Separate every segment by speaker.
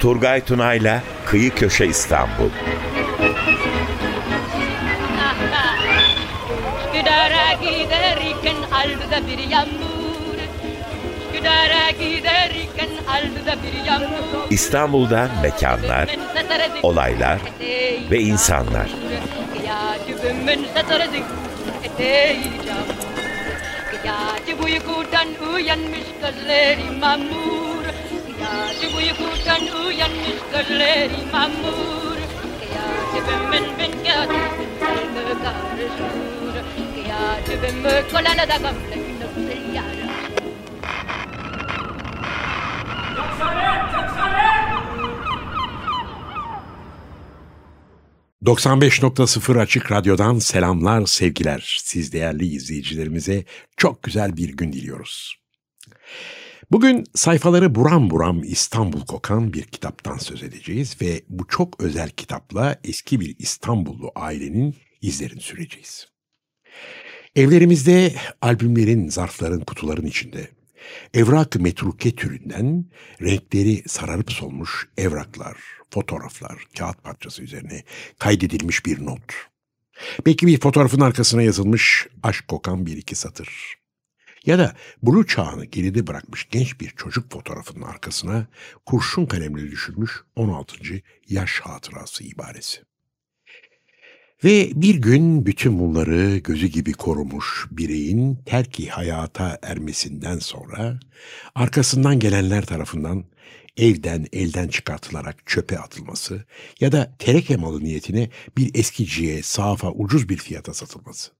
Speaker 1: Turgay Tunay'la Kıyı Köşe İstanbul.
Speaker 2: Üsküdar'a giderken aldı bir yağmur Üsküdar'a giderken aldı bir yağmur
Speaker 1: İstanbul'da mekanlar, olaylar ve insanlar.
Speaker 2: Yaci uykudan uyan gözleri mamur Yaci uykudan uyanmış gözleri mamur Kıyacibim ben ben kıyacibim ben karışır Kıyacibim kolana da gamle nöbse yarım Yoksa ne?
Speaker 3: 95.0 Açık Radyo'dan selamlar, sevgiler. Siz değerli izleyicilerimize çok güzel bir gün diliyoruz. Bugün sayfaları buram buram İstanbul kokan bir kitaptan söz edeceğiz ve bu çok özel kitapla eski bir İstanbullu ailenin izlerini süreceğiz. Evlerimizde albümlerin, zarfların, kutuların içinde evrak metruke türünden renkleri sararıp solmuş evraklar, fotoğraflar, kağıt parçası üzerine kaydedilmiş bir not. Belki bir fotoğrafın arkasına yazılmış aşk kokan bir iki satır. Ya da Blue çağını geride bırakmış genç bir çocuk fotoğrafının arkasına kurşun kalemle düşürmüş 16. yaş hatırası ibaresi. Ve bir gün bütün bunları gözü gibi korumuş bireyin terki hayata ermesinden sonra arkasından gelenler tarafından evden elden çıkartılarak çöpe atılması ya da tereke malı niyetine bir eskiciye, safa, ucuz bir fiyata satılması.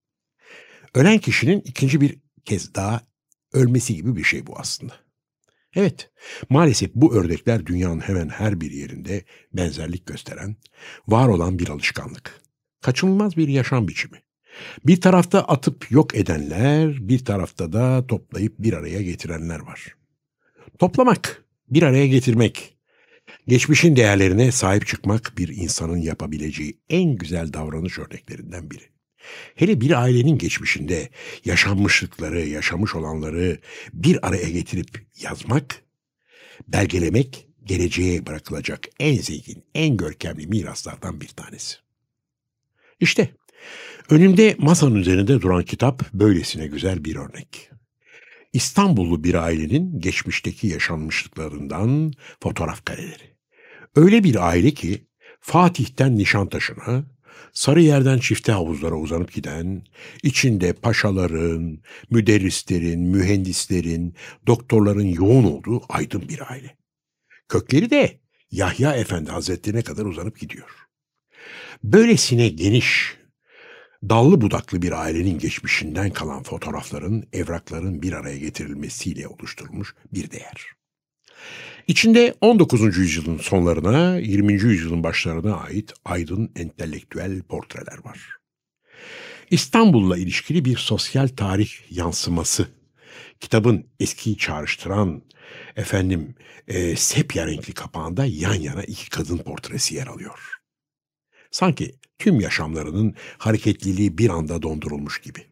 Speaker 3: Ölen kişinin ikinci bir kez daha ölmesi gibi bir şey bu aslında. Evet, maalesef bu ördekler dünyanın hemen her bir yerinde benzerlik gösteren, var olan bir alışkanlık. Kaçınılmaz bir yaşam biçimi. Bir tarafta atıp yok edenler, bir tarafta da toplayıp bir araya getirenler var. Toplamak, bir araya getirmek, geçmişin değerlerine sahip çıkmak bir insanın yapabileceği en güzel davranış örneklerinden biri. Hele bir ailenin geçmişinde yaşanmışlıkları, yaşamış olanları bir araya getirip yazmak, belgelemek geleceğe bırakılacak en zengin, en görkemli miraslardan bir tanesi. İşte önümde masanın üzerinde duran kitap böylesine güzel bir örnek. İstanbullu bir ailenin geçmişteki yaşanmışlıklarından fotoğraf kareleri. Öyle bir aile ki Fatih'ten Nişantaşı'na, Sarıyer'den çifte havuzlara uzanıp giden, içinde paşaların, müderrislerin, mühendislerin, doktorların yoğun olduğu aydın bir aile. Kökleri de Yahya Efendi Hazretleri'ne kadar uzanıp gidiyor. Böylesine geniş, dallı budaklı bir ailenin geçmişinden kalan fotoğrafların, evrakların bir araya getirilmesiyle oluşturulmuş bir değer. İçinde 19. yüzyılın sonlarına, 20. yüzyılın başlarına ait aydın entelektüel portreler var. İstanbul'la ilişkili bir sosyal tarih yansıması. Kitabın eskiyi çağrıştıran, efendim, e, sepya renkli kapağında yan yana iki kadın portresi yer alıyor. Sanki tüm yaşamlarının hareketliliği bir anda dondurulmuş gibi.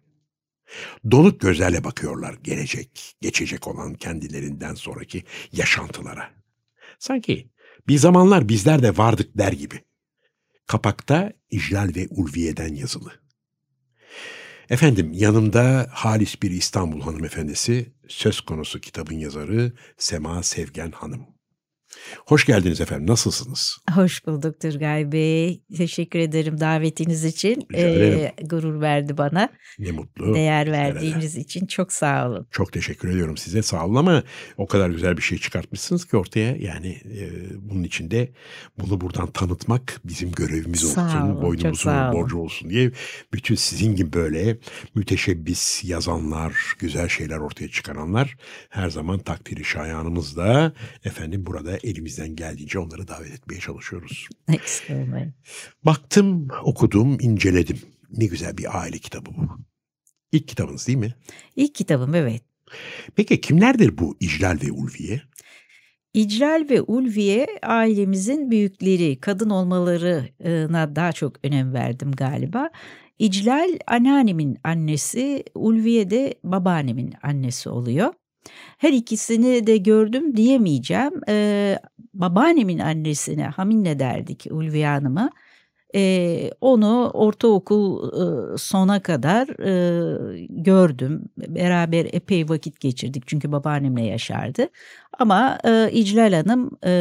Speaker 3: Donuk gözlerle bakıyorlar gelecek, geçecek olan kendilerinden sonraki yaşantılara. Sanki bir zamanlar bizler de vardık der gibi. Kapakta İclal ve Ulviye'den yazılı. Efendim yanımda halis bir İstanbul hanımefendisi, söz konusu kitabın yazarı Sema Sevgen Hanım. Hoş geldiniz efendim. Nasılsınız?
Speaker 4: Hoş bulduk Turgay Bey. Teşekkür ederim davetiniz için. Ee, gurur verdi bana.
Speaker 3: Ne mutlu.
Speaker 4: Değer verdiğiniz için çok sağ olun.
Speaker 3: Çok teşekkür ediyorum size. Sağ olun ama o kadar güzel bir şey çıkartmışsınız ki ortaya. Yani e, bunun içinde bunu buradan tanıtmak bizim görevimiz
Speaker 4: sağ
Speaker 3: olsun.
Speaker 4: Olun,
Speaker 3: boynumuzun borcu olsun diye. Bütün sizin gibi böyle müteşebbis yazanlar, güzel şeyler ortaya çıkaranlar her zaman takdiri şayanımızda efendim burada elimizden geldiğince onları davet etmeye çalışıyoruz.
Speaker 4: Eksik olmayın.
Speaker 3: Baktım, okudum, inceledim. Ne güzel bir aile kitabı bu. İlk kitabınız değil mi?
Speaker 4: İlk kitabım evet.
Speaker 3: Peki kimlerdir bu İclal ve Ulviye?
Speaker 4: İclal ve Ulviye ailemizin büyükleri, kadın olmalarına daha çok önem verdim galiba. İclal anneannemin annesi, Ulviye de babaannemin annesi oluyor. Her ikisini de gördüm diyemeyeceğim. Ee, babaannemin annesine Hamine derdik Ulviye Hanım'a. Ee, onu ortaokul e, sona kadar e, gördüm. Beraber epey vakit geçirdik çünkü babaannemle yaşardı. Ama e, İclal Hanım e,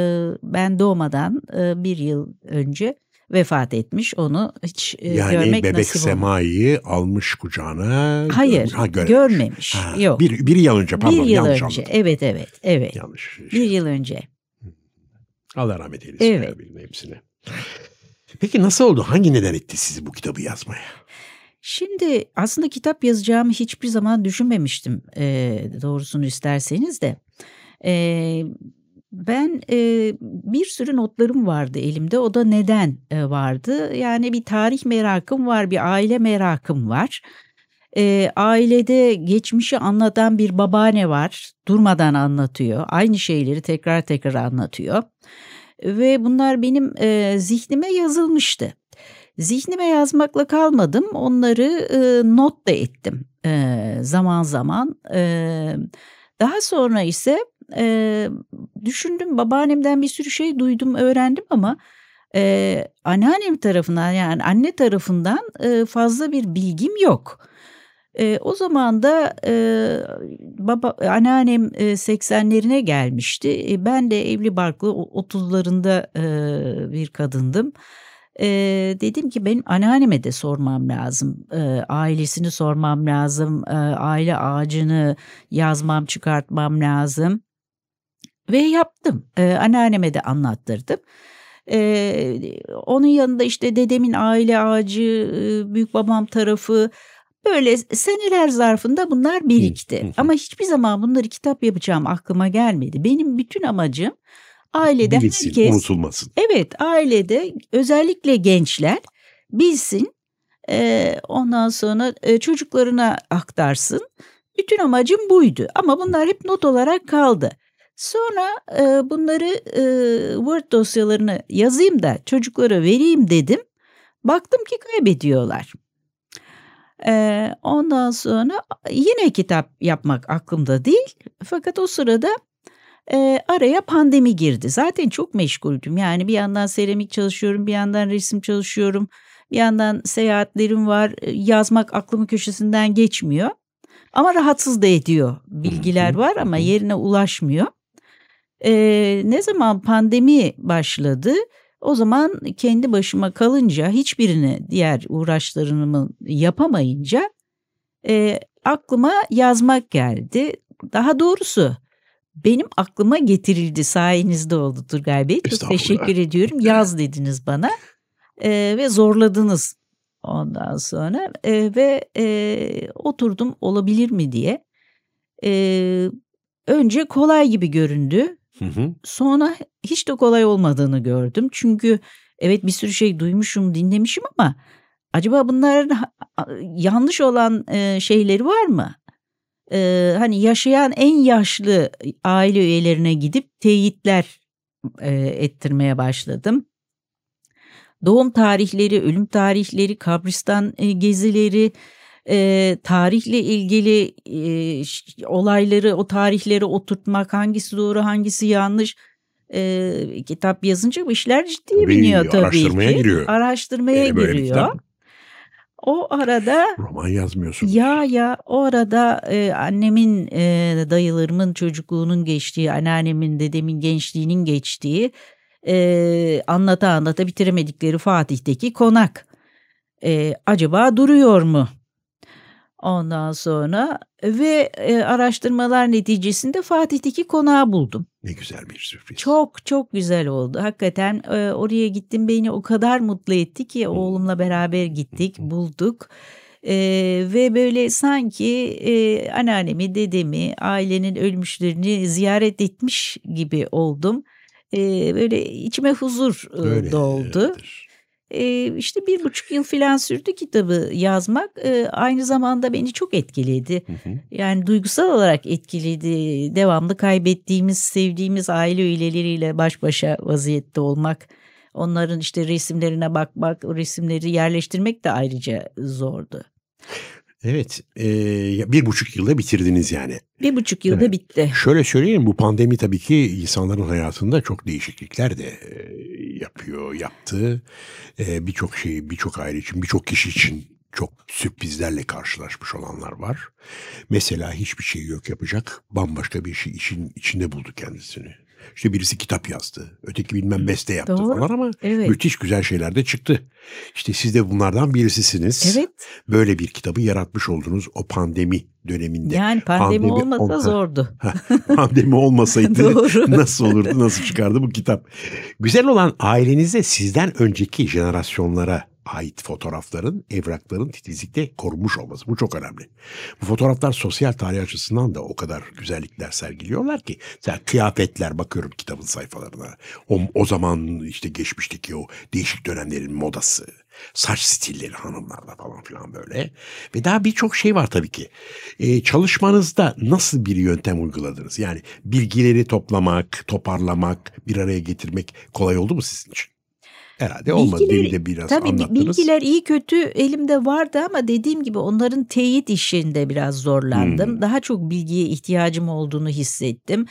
Speaker 4: ben doğmadan e, bir yıl önce vefat etmiş. Onu hiç e,
Speaker 3: yani
Speaker 4: görmek
Speaker 3: bebek
Speaker 4: nasip.
Speaker 3: Sema'yı almış kucağına.
Speaker 4: Hayır,
Speaker 3: ha, görmemiş.
Speaker 4: görmemiş.
Speaker 3: Ha,
Speaker 4: Yok.
Speaker 3: Bir, bir yıl önce pardon
Speaker 4: bir yıl
Speaker 3: yanlış
Speaker 4: önce.
Speaker 3: anladım.
Speaker 4: Evet, evet, evet.
Speaker 3: Yanlış.
Speaker 4: Bir yıl önce.
Speaker 3: Allah rahmet eylesin.
Speaker 4: Evet.
Speaker 3: Evet. hepsine. Peki nasıl oldu? Hangi neden etti sizi bu kitabı yazmaya?
Speaker 4: Şimdi aslında kitap yazacağımı hiçbir zaman düşünmemiştim e, doğrusunu isterseniz de. E, ben e, bir sürü notlarım vardı elimde o da neden e, vardı. Yani bir tarih merakım var bir aile merakım var. E, ailede geçmişi anlatan bir babaanne var durmadan anlatıyor aynı şeyleri tekrar tekrar anlatıyor. Ve bunlar benim e, zihnime yazılmıştı. Zihnime yazmakla kalmadım. Onları e, not da ettim e, zaman zaman. E, daha sonra ise e, düşündüm babaannemden bir sürü şey duydum öğrendim ama e, anneannem tarafından yani anne tarafından e, fazla bir bilgim yok. E, o zaman da e, baba anneannem e, 80'lerine gelmişti. E, ben de evli barklı 30'larında e, bir kadındım. E, dedim ki benim anneanneme de sormam lazım. E, ailesini sormam lazım. E, aile ağacını yazmam, çıkartmam lazım. Ve yaptım. E, anneanneme de anlattırdım. E, onun yanında işte dedemin aile ağacı, e, büyük babam tarafı böyle seneler zarfında bunlar birikti. Ama hiçbir zaman bunları kitap yapacağım aklıma gelmedi. Benim bütün amacım ailede
Speaker 3: Bilinsin,
Speaker 4: herkes
Speaker 3: unutulmasın.
Speaker 4: Evet ailede özellikle gençler bilsin e, ondan sonra e, çocuklarına aktarsın. Bütün amacım buydu ama bunlar hep not olarak kaldı. Sonra e, bunları e, Word dosyalarını yazayım da çocuklara vereyim dedim. Baktım ki kaybediyorlar. E, ondan sonra yine kitap yapmak aklımda değil. Fakat o sırada e, araya pandemi girdi. Zaten çok meşguldüm. Yani bir yandan seramik çalışıyorum, bir yandan resim çalışıyorum, bir yandan seyahatlerim var. Yazmak aklımın köşesinden geçmiyor. Ama rahatsız da ediyor. Bilgiler var ama yerine ulaşmıyor. E, ne zaman pandemi başladı, o zaman kendi başıma kalınca hiçbirini diğer uğraşlarımı yapamayınca e, aklıma yazmak geldi. Daha doğrusu benim aklıma getirildi sayenizde oldu Turgay Bey. Çok teşekkür ediyorum. Yaz dediniz bana e, ve zorladınız ondan sonra e, ve e, oturdum olabilir mi diye. E, önce kolay gibi göründü.
Speaker 3: Hı hı.
Speaker 4: Sonra hiç de kolay olmadığını gördüm. Çünkü evet bir sürü şey duymuşum, dinlemişim ama acaba bunların yanlış olan e, şeyleri var mı? E, hani yaşayan en yaşlı aile üyelerine gidip teyitler e, ettirmeye başladım. Doğum tarihleri, ölüm tarihleri, kabristan e, gezileri, e, tarihle ilgili e, olayları, o tarihleri oturtmak, hangisi doğru, hangisi yanlış. E, kitap yazınca bu işler ciddiye
Speaker 3: Tabii,
Speaker 4: biniyor tabii
Speaker 3: araştırmaya
Speaker 4: ki.
Speaker 3: giriyor.
Speaker 4: Araştırmaya
Speaker 3: bir
Speaker 4: giriyor.
Speaker 3: kitap.
Speaker 4: O arada
Speaker 3: Roman yazmıyorsun.
Speaker 4: ya ya o arada e, annemin e, dayılarımın çocukluğunun geçtiği, anneannemin dedemin gençliğinin geçtiği e, anlata anlata bitiremedikleri Fatih'teki konak. E, acaba duruyor mu? Ondan sonra ve e, araştırmalar neticesinde Fatih'teki konağı buldum.
Speaker 3: Ne güzel bir sürpriz.
Speaker 4: Çok çok güzel oldu. Hakikaten e, oraya gittim beni o kadar mutlu etti ki oğlumla beraber gittik, bulduk. E, ve böyle sanki e, anneannemi, dedemi, ailenin ölmüşlerini ziyaret etmiş gibi oldum. E, böyle içime huzur e, doldu.
Speaker 3: öyledir.
Speaker 4: İşte bir buçuk yıl falan sürdü kitabı yazmak. Aynı zamanda beni çok etkiledi.
Speaker 3: Hı hı.
Speaker 4: Yani duygusal olarak etkiledi. Devamlı kaybettiğimiz, sevdiğimiz aile üyeleriyle baş başa vaziyette olmak. Onların işte resimlerine bakmak, o resimleri yerleştirmek de ayrıca zordu.
Speaker 3: Evet, e, bir buçuk yılda bitirdiniz yani.
Speaker 4: Bir buçuk yılda
Speaker 3: Evet.
Speaker 4: bitti.
Speaker 3: Şöyle söyleyeyim, bu pandemi tabii ki insanların hayatında çok değişiklikler de yapıyor, yaptı. E, birçok şey, birçok aile için, birçok kişi için çok sürprizlerle karşılaşmış olanlar var. Mesela hiçbir şey yok yapacak, bambaşka bir şey için içinde buldu kendisini. İşte birisi kitap yazdı, öteki bilmem beste yaptı
Speaker 4: Doğru.
Speaker 3: falan ama
Speaker 4: Evet.
Speaker 3: müthiş güzel şeyler de çıktı. İşte siz de bunlardan birisisiniz.
Speaker 4: Evet.
Speaker 3: Böyle bir kitabı yaratmış oldunuz o pandemi döneminde.
Speaker 4: Yani pandemi,
Speaker 3: Pandemi
Speaker 4: olmasa
Speaker 3: olma-
Speaker 4: zordu.
Speaker 3: pandemi olmasaydı nasıl olurdu, nasıl çıkardı bu kitap? Güzel olan ailenizde sizden önceki jenerasyonlara ait fotoğrafların, evrakların titizlikle korunmuş olması. Bu çok önemli. Bu fotoğraflar sosyal tarih açısından da o kadar güzellikler sergiliyorlar ki. Mesela kıyafetler bakıyorum kitabın sayfalarına. O, o zaman işte geçmişteki o değişik dönemlerin modası, saç stilleri hanımlarda falan filan böyle. Ve daha birçok şey var tabii ki. Ee, çalışmanızda nasıl bir yöntem uyguladınız? Yani bilgileri toplamak, toparlamak, bir araya getirmek kolay oldu mu sizin için? Herhalde olmadı. Demin de biraz
Speaker 4: Tabii bi-
Speaker 3: anlattınız.
Speaker 4: bilgiler iyi kötü elimde vardı ama dediğim gibi onların teyit işinde biraz zorlandım.
Speaker 3: Hmm.
Speaker 4: Daha çok bilgiye ihtiyacım olduğunu hissettim.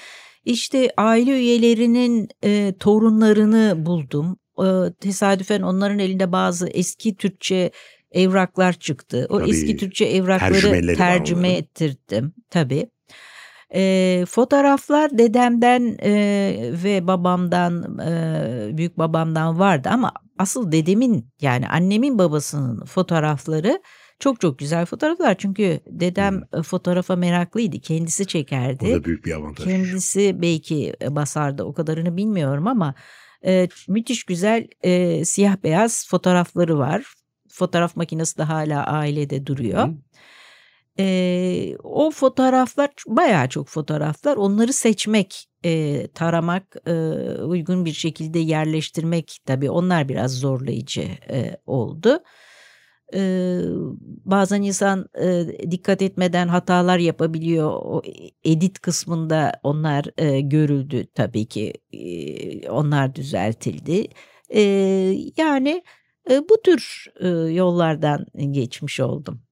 Speaker 4: İşte aile üyelerinin e, torunlarını buldum. E, tesadüfen onların elinde bazı eski Türkçe evraklar çıktı. O
Speaker 3: Tabii,
Speaker 4: eski Türkçe evrakları tercüme ettirdim tabii. E, fotoğraflar dedemden e, ve babamdan, e, büyük babamdan vardı ama asıl dedemin yani annemin babasının fotoğrafları çok çok güzel fotoğraflar. Çünkü dedem e, fotoğrafa meraklıydı, kendisi çekerdi.
Speaker 3: da büyük bir avantaj.
Speaker 4: Kendisi belki e, basardı o kadarını bilmiyorum ama e, müthiş güzel e, siyah beyaz fotoğrafları var. Fotoğraf makinesi de hala ailede duruyor.
Speaker 3: Hı.
Speaker 4: E, o fotoğraflar bayağı çok fotoğraflar. Onları seçmek, e, taramak, e, uygun bir şekilde yerleştirmek tabii onlar biraz zorlayıcı e, oldu. E, bazen insan e, dikkat etmeden hatalar yapabiliyor. O edit kısmında onlar e, görüldü tabii ki. E, onlar düzeltildi. E, yani e, bu tür e, yollardan geçmiş oldum.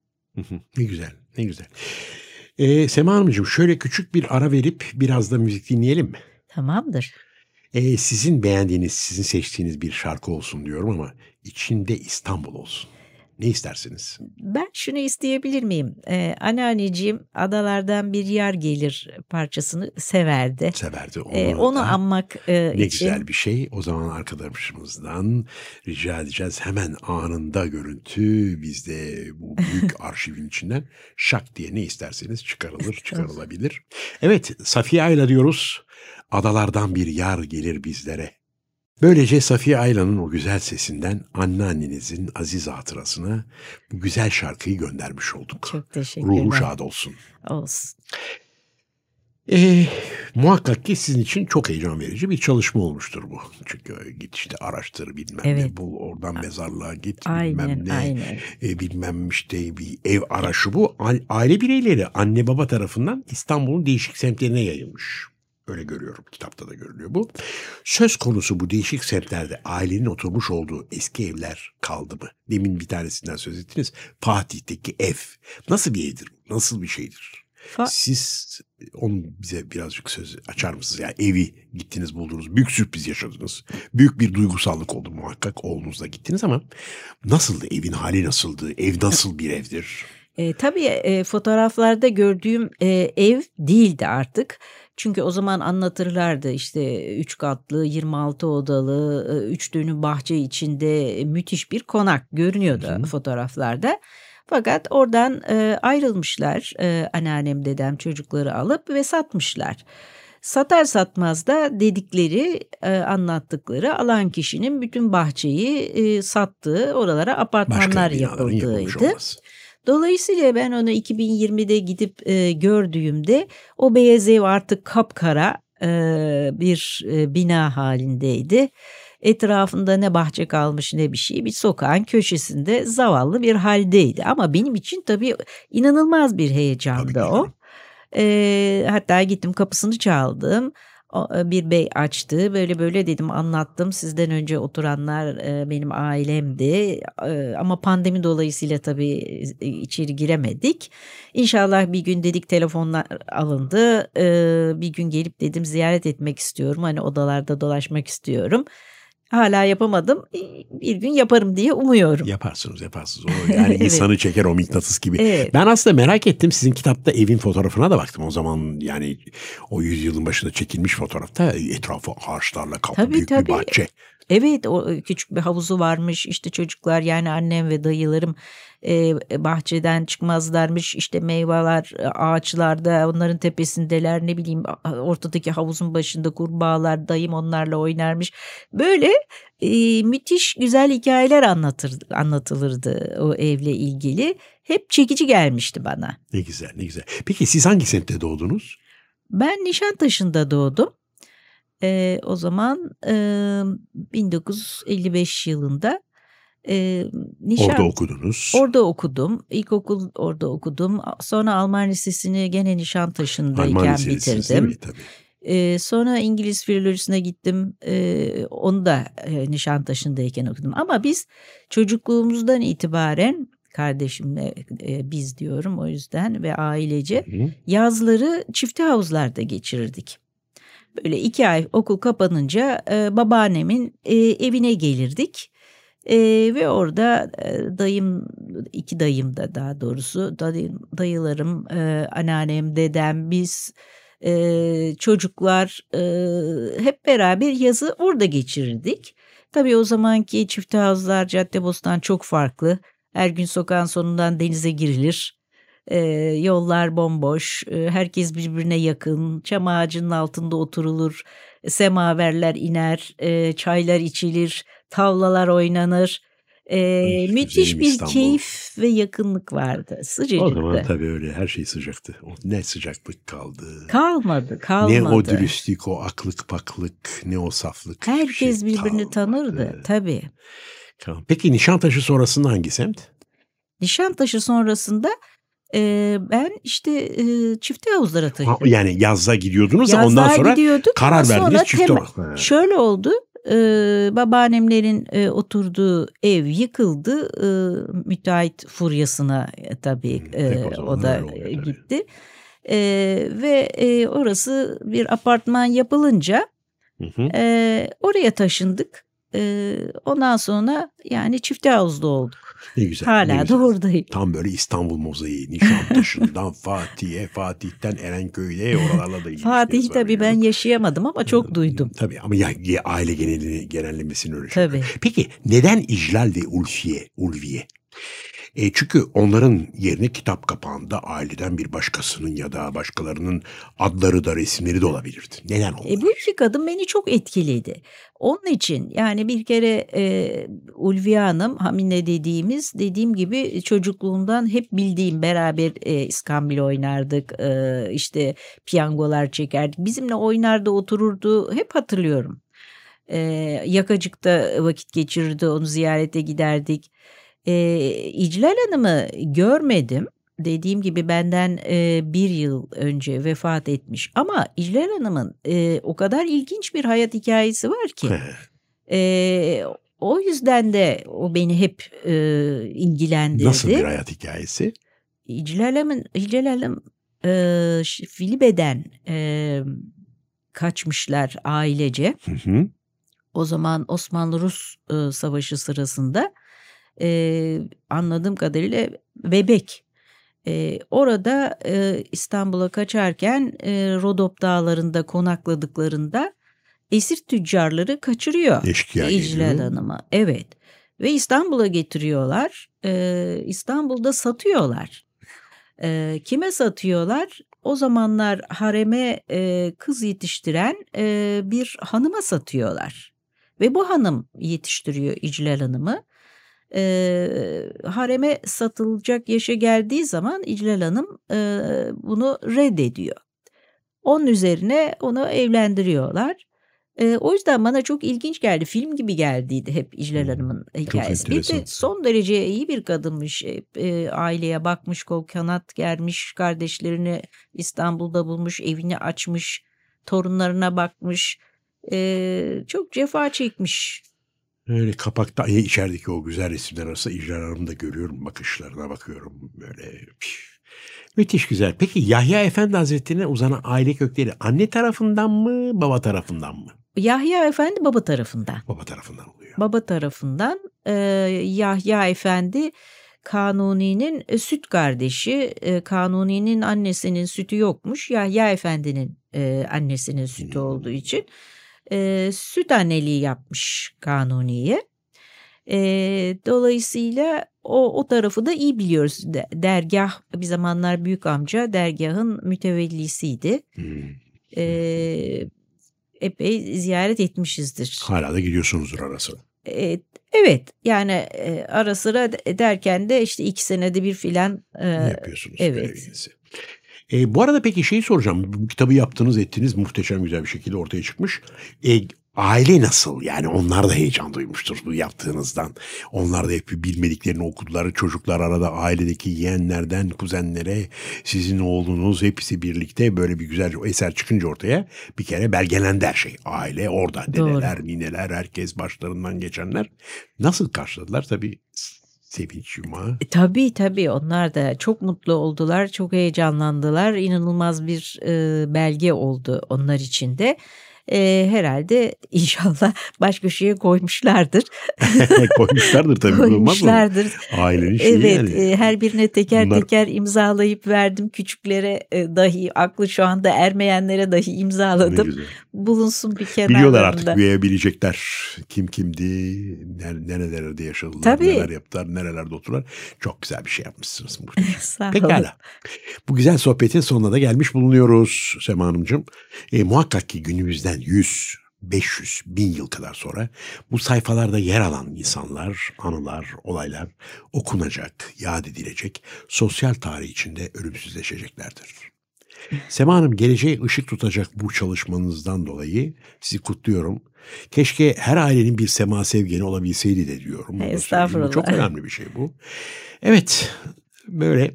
Speaker 3: Ne güzel, ne güzel. Ee, Sema Hanımcığım şöyle küçük bir ara verip biraz da müzik dinleyelim mi?
Speaker 4: Tamamdır.
Speaker 3: Ee, sizin beğendiğiniz, sizin seçtiğiniz bir şarkı olsun diyorum ama içinde İstanbul olsun. Ne istersiniz?
Speaker 4: Ben şunu isteyebilir miyim? Ee, anneanneciğim adalardan bir yer gelir parçasını severdi.
Speaker 3: Severdi onu.
Speaker 4: Ee, onu anmak e,
Speaker 3: Ne
Speaker 4: için.
Speaker 3: güzel bir şey. O zaman arkadaşımızdan rica edeceğiz. Hemen anında görüntü bizde bu büyük arşivin içinden şak diye ne isterseniz çıkarılır, çıkarılabilir. Evet, Safiye Ayla diyoruz. Adalardan bir yar gelir bizlere. Böylece Safiye Ayla'nın o güzel sesinden anneannenizin aziz hatırasına bu güzel şarkıyı göndermiş olduk.
Speaker 4: Çok teşekkürler.
Speaker 3: Ruhu şad olsun.
Speaker 4: Olsun.
Speaker 3: Ee, muhakkak ki sizin için çok heyecan verici bir çalışma olmuştur bu. Çünkü git işte araştır bilmem
Speaker 4: Evet.
Speaker 3: ne bul oradan mezarlığa git
Speaker 4: Aynen,
Speaker 3: bilmem ne
Speaker 4: aynen.
Speaker 3: e, bilmem işte bir ev araşı bu. Aile bireyleri anne baba tarafından İstanbul'un değişik semtlerine yayılmış. Öyle görüyorum kitapta da görülüyor bu. Söz konusu bu değişik semtlerde ailenin oturmuş olduğu eski evler kaldı mı? Demin bir tanesinden söz ettiniz. Fatih'teki ev. Nasıl bir evdir? Nasıl bir şeydir?
Speaker 4: Fa-
Speaker 3: Siz onu bize birazcık söz açar mısınız? Yani evi gittiniz buldunuz. Büyük sürpriz yaşadınız. Büyük bir duygusallık oldu muhakkak. Oğlunuzla gittiniz ama nasıldı? Evin hali nasıldı? Ev nasıl bir evdir?
Speaker 4: E, tabii e, fotoğraflarda gördüğüm e, ev değildi artık. Çünkü o zaman anlatırlardı işte 3 katlı, 26 odalı, 3 dönüm bahçe içinde müthiş bir konak görünüyordu
Speaker 3: Hı hı.
Speaker 4: fotoğraflarda. Fakat oradan e, ayrılmışlar e, anneannem dedem çocukları alıp ve satmışlar. Satar satmaz da dedikleri e, anlattıkları alan kişinin bütün bahçeyi e, sattığı oralara apartmanlar yapıldığıydı. Dolayısıyla ben onu 2020'de gidip e, gördüğümde o beyaz ev artık kapkara e, bir e, bina halindeydi. Etrafında ne bahçe kalmış ne bir şey. Bir sokağın köşesinde zavallı bir haldeydi. Ama benim için tabii inanılmaz bir heyecandı
Speaker 3: Tabii
Speaker 4: o. Ee, hatta gittim kapısını çaldım. E, Bir bey açtı. Böyle böyle dedim anlattım. Sizden önce oturanlar e, benim ailemdi. E, ama pandemi dolayısıyla tabii içeri giremedik. İnşallah bir gün dedik telefonlar alındı. Bir gün gelip dedim ziyaret etmek istiyorum. Hani odalarda dolaşmak istiyorum. Hala yapamadım bir gün yaparım diye umuyorum.
Speaker 3: Yaparsınız yaparsınız. O yani
Speaker 4: Evet.
Speaker 3: insanı çeker o mıknatıs gibi.
Speaker 4: Evet.
Speaker 3: Ben aslında merak ettim. Sizin kitapta evin fotoğrafına da baktım. O zaman yani o yüzyılın başında çekilmiş fotoğrafta etrafı ağaçlarla kaplı
Speaker 4: Tabii,
Speaker 3: büyük bir
Speaker 4: tabii.
Speaker 3: bahçe.
Speaker 4: Evet o e, küçük bir havuzu varmış işte çocuklar yani annem ve dayılarım e, bahçeden çıkmazlarmış işte meyveler e, ağaçlarda onların tepesindeler ne bileyim ortadaki havuzun başında kurbağalar dayım onlarla oynarmış böyle e, müthiş güzel hikayeler anlatır, anlatılırdı o evle ilgili hep çekici gelmişti bana.
Speaker 3: Ne güzel ne güzel. Peki siz hangi semtte doğdunuz?
Speaker 4: Ben Nişantaşı'nda doğdum. Ee, o zaman e, 1955 yılında e, Nişan,
Speaker 3: Orada okudunuz.
Speaker 4: Orada okudum. İlkokul orada okudum. Sonra Alman Lisesi'ni gene Nişantaşı'ndayken
Speaker 3: Alman
Speaker 4: bitirdim.
Speaker 3: Tabii.
Speaker 4: Ee, sonra İngiliz filolojisine gittim. Ee, onu da e, Nişantaşı'ndayken okudum. Ama biz çocukluğumuzdan itibaren kardeşimle e, biz diyorum o yüzden ve ailece
Speaker 3: Hı.
Speaker 4: yazları çifte havuzlarda geçirirdik. Böyle iki ay okul kapanınca e, babaannemin e, evine gelirdik. E, ve orada e, dayım, iki dayım da daha doğrusu dayım, dayılarım, e, anneannem, dedem, biz e, çocuklar e, hep beraber yazı orada geçirirdik. Tabii o zamanki çifte havuzlar Caddebostan çok farklı. Her gün sokağın sonundan denize girilir. Ee, yollar bomboş, ee, herkes birbirine yakın, çam ağacının altında oturulur, semaverler iner, ee, çaylar içilir, tavlalar oynanır. Ee, müthiş bir
Speaker 3: İstanbul.
Speaker 4: keyif ve yakınlık vardı,
Speaker 3: O
Speaker 4: sıcacıktı.
Speaker 3: zaman tabii öyle her şey sıcaktı. O ne sıcaklık kaldı.
Speaker 4: Kalmadı, kalmadı.
Speaker 3: Ne o dürüstlük, o aklık paklık, ne o saflık.
Speaker 4: Herkes
Speaker 3: şey
Speaker 4: birbirini
Speaker 3: kalmadı.
Speaker 4: tanırdı, tabii.
Speaker 3: Peki Nişantaşı sonrasında hangi semt?
Speaker 4: Nişantaşı sonrasında e, ben işte e, çifte havuzlara
Speaker 3: Ha,
Speaker 4: taşındım.
Speaker 3: yani yazda gidiyordunuz da
Speaker 4: Yazlığa
Speaker 3: ondan sonra
Speaker 4: gidiyorduk
Speaker 3: karar
Speaker 4: sonra
Speaker 3: verdiniz çift
Speaker 4: tema-
Speaker 3: olarak. Ha.
Speaker 4: Şöyle oldu. e, babaannemlerin e, oturduğu ev yıkıldı. E, müteahhit furyasına e, tabii e,
Speaker 3: o
Speaker 4: o, da gitti. E, ve e, orası bir apartman yapılınca
Speaker 3: Hı hı.
Speaker 4: e, oraya taşındık. E, ondan sonra yani çifte havuzlu olduk.
Speaker 3: Ne güzel. ne
Speaker 4: Hala
Speaker 3: güzel.
Speaker 4: da oradayım.
Speaker 3: Tam böyle İstanbul mozaiği. Nişantaşı'ndan Fatih'e, Fatih'ten Erenköy'e oralarla da var
Speaker 4: tabii ben yaşayamadım ama çok duydum.
Speaker 3: Tabii ama ya, ya aile genelini, genellemesini öyle şey.
Speaker 4: Tabii.
Speaker 3: Peki neden İclal ve Ulfiye, Ulviye? E çünkü onların yerine kitap kapağında aileden bir başkasının ya da başkalarının adları da resimleri de olabilirdi. Neden onlar?
Speaker 4: E, bu iki kadın beni çok etkiledi. Onun için yani bir kere e, Ulviye Hanım Hamine dediğimiz dediğim gibi çocukluğumdan hep bildiğim beraber e, iskambil oynardık e, işte piyangolar çekerdik bizimle oynardı otururdu hep hatırlıyorum. E, yakacıkta vakit geçirirdi onu ziyarete giderdik. E, İclal Hanım'ı görmedim dediğim gibi benden e, bir yıl önce vefat etmiş. Ama İclal Hanım'ın e, o kadar ilginç bir hayat hikayesi var ki. e, o yüzden de o beni hep e, ilgilendirdi.
Speaker 3: Nasıl bir hayat hikayesi?
Speaker 4: İclal Hanım, İclal Hanım e, Filibe'den e, kaçmışlar ailece.
Speaker 3: Hı hı.
Speaker 4: O zaman Osmanlı-Rus e, savaşı sırasında e, anladığım kadarıyla bebek. E, orada e, İstanbul'a kaçarken e, Rodop dağlarında konakladıklarında esir tüccarları kaçırıyor
Speaker 3: Eşkıya
Speaker 4: İclal. Hanım'ı. Evet ve İstanbul'a getiriyorlar. E, İstanbul'da satıyorlar. E, kime satıyorlar? O zamanlar hareme e, kız yetiştiren e, bir hanıma satıyorlar. Ve bu hanım yetiştiriyor İclal Hanım'ı. E, hareme satılacak yaşa geldiği zaman İclal Hanım e, bunu reddediyor. Onun üzerine onu evlendiriyorlar. E, o yüzden bana çok ilginç geldi. Film gibi geldiydi hep İclal
Speaker 3: Hmm,
Speaker 4: Hanım'ın hikayesi. Bir de son derece iyi bir kadınmış. E, aileye bakmış, kol kanat germiş, kardeşlerini İstanbul'da bulmuş, evini açmış, torunlarına bakmış. E, çok cefa çekmiş.
Speaker 3: Öyle kapakta içerideki o güzel resimler arasında İcrar Hanım'ı da görüyorum. Bakışlarına bakıyorum. Böyle püf. Müthiş güzel. Peki Yahya Efendi Hazretleri'ne uzanan aile kökleri anne tarafından mı baba tarafından mı?
Speaker 4: Yahya Efendi baba tarafından.
Speaker 3: Baba tarafından oluyor.
Speaker 4: Baba tarafından e, Yahya Efendi Kanuni'nin e, süt kardeşi. E, Kanuni'nin annesinin sütü yokmuş. Yahya Efendi'nin e, annesinin sütü
Speaker 3: Hmm.
Speaker 4: olduğu için e, süt anneliği yapmış Kanuni'ye. E, dolayısıyla o, o tarafı da iyi biliyoruz. De- Dergah bir zamanlar büyük amca dergahın mütevellisiydi.
Speaker 3: Hmm.
Speaker 4: E, epey ziyaret etmişizdir.
Speaker 3: Hala da gidiyorsunuzdur ara sıra.
Speaker 4: E, evet yani e, ara sıra de- derken de işte iki senede bir filan e,
Speaker 3: yapıyorsunuz
Speaker 4: evet.
Speaker 3: görevinizi. E, bu arada peki şeyi soracağım. Bu kitabı yaptınız ettiniz muhteşem güzel bir şekilde ortaya çıkmış. E, aile nasıl? Yani onlar da heyecan duymuştur bu yaptığınızdan. Onlar da hep bilmediklerini okudular. Çocuklar arada ailedeki yeğenlerden kuzenlere sizin oğlunuz hepsi birlikte böyle bir güzel eser çıkınca ortaya bir kere belgelendi her şey. Aile orada.
Speaker 4: Doğru.
Speaker 3: Dedeler, nineler, herkes başlarından geçenler. Nasıl karşıladılar? Tabii sevinç yumağı.
Speaker 4: E, tabii tabii onlar da çok mutlu oldular, çok heyecanlandılar. İnanılmaz bir e, belge oldu onlar için de. E, herhalde inşallah baş köşeye koymuşlardır.
Speaker 3: Koymuşlardır tabii.
Speaker 4: Koymuşlardır.
Speaker 3: Ailenin şeyi
Speaker 4: Evet,
Speaker 3: yani.
Speaker 4: e, her birine teker
Speaker 3: Bunlar-
Speaker 4: teker imzalayıp verdim. Küçüklere e, dahi, aklı şu anda ermeyenlere dahi imzaladım. Bulunsun bir kenarlarında.
Speaker 3: Biliyorlar artık bilecekler kim kimdi, ner- nerelerde yaşadılar,
Speaker 4: Tabii.
Speaker 3: neler yaptılar, nerelerde oturdular. Çok güzel bir şey yapmışsınız.
Speaker 4: Sağ olun.
Speaker 3: Pekala. Bu güzel sohbetin sonuna da gelmiş bulunuyoruz Sema Hanımcığım. E, muhakkak ki günümüzden 100, 500, 1000 yıl kadar sonra bu sayfalarda yer alan insanlar, anılar, olaylar okunacak, yad edilecek, sosyal tarih içinde ölümsüzleşeceklerdir. Sema Hanım geleceğe ışık tutacak bu çalışmanızdan dolayı sizi kutluyorum. Keşke her ailenin bir sema sevgeni olabilseydi de diyorum.
Speaker 4: Estağfurullah.
Speaker 3: Çok önemli bir şey bu. Evet böyle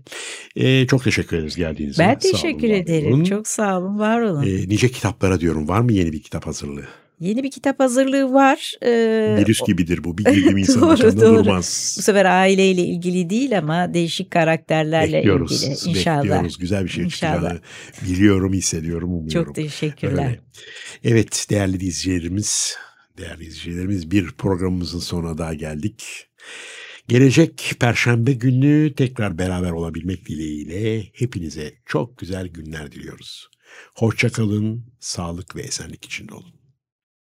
Speaker 3: Ee, çok teşekkür ederiz geldiğiniz
Speaker 4: Ben
Speaker 3: için. Olun,
Speaker 4: teşekkür
Speaker 3: var
Speaker 4: ederim.
Speaker 3: olun.
Speaker 4: Çok sağ olun, var olun.
Speaker 3: Ee, nice kitaplara diyorum. Var mı yeni bir kitap hazırlığı?
Speaker 4: Yeni bir kitap hazırlığı var. Ee,
Speaker 3: Virüs gibidir bu. Bir girdim insan
Speaker 4: doğru.
Speaker 3: durmaz.
Speaker 4: Bu sefer aileyle ilgili değil ama değişik karakterlerle
Speaker 3: Bekliyoruz.
Speaker 4: ilgili inşallah.
Speaker 3: Bekliyoruz. Güzel bir şey
Speaker 4: İnşallah.
Speaker 3: çıkacağını biliyorum, hissediyorum, umuyorum.
Speaker 4: Çok teşekkürler.
Speaker 3: Öyle. Evet değerli izleyicilerimiz, değerli izleyicilerimiz bir programımızın sonuna daha geldik. Gelecek perşembe günü tekrar beraber olabilmek dileğiyle hepinize çok güzel günler diliyoruz. Hoşçakalın, sağlık ve esenlik içinde olun.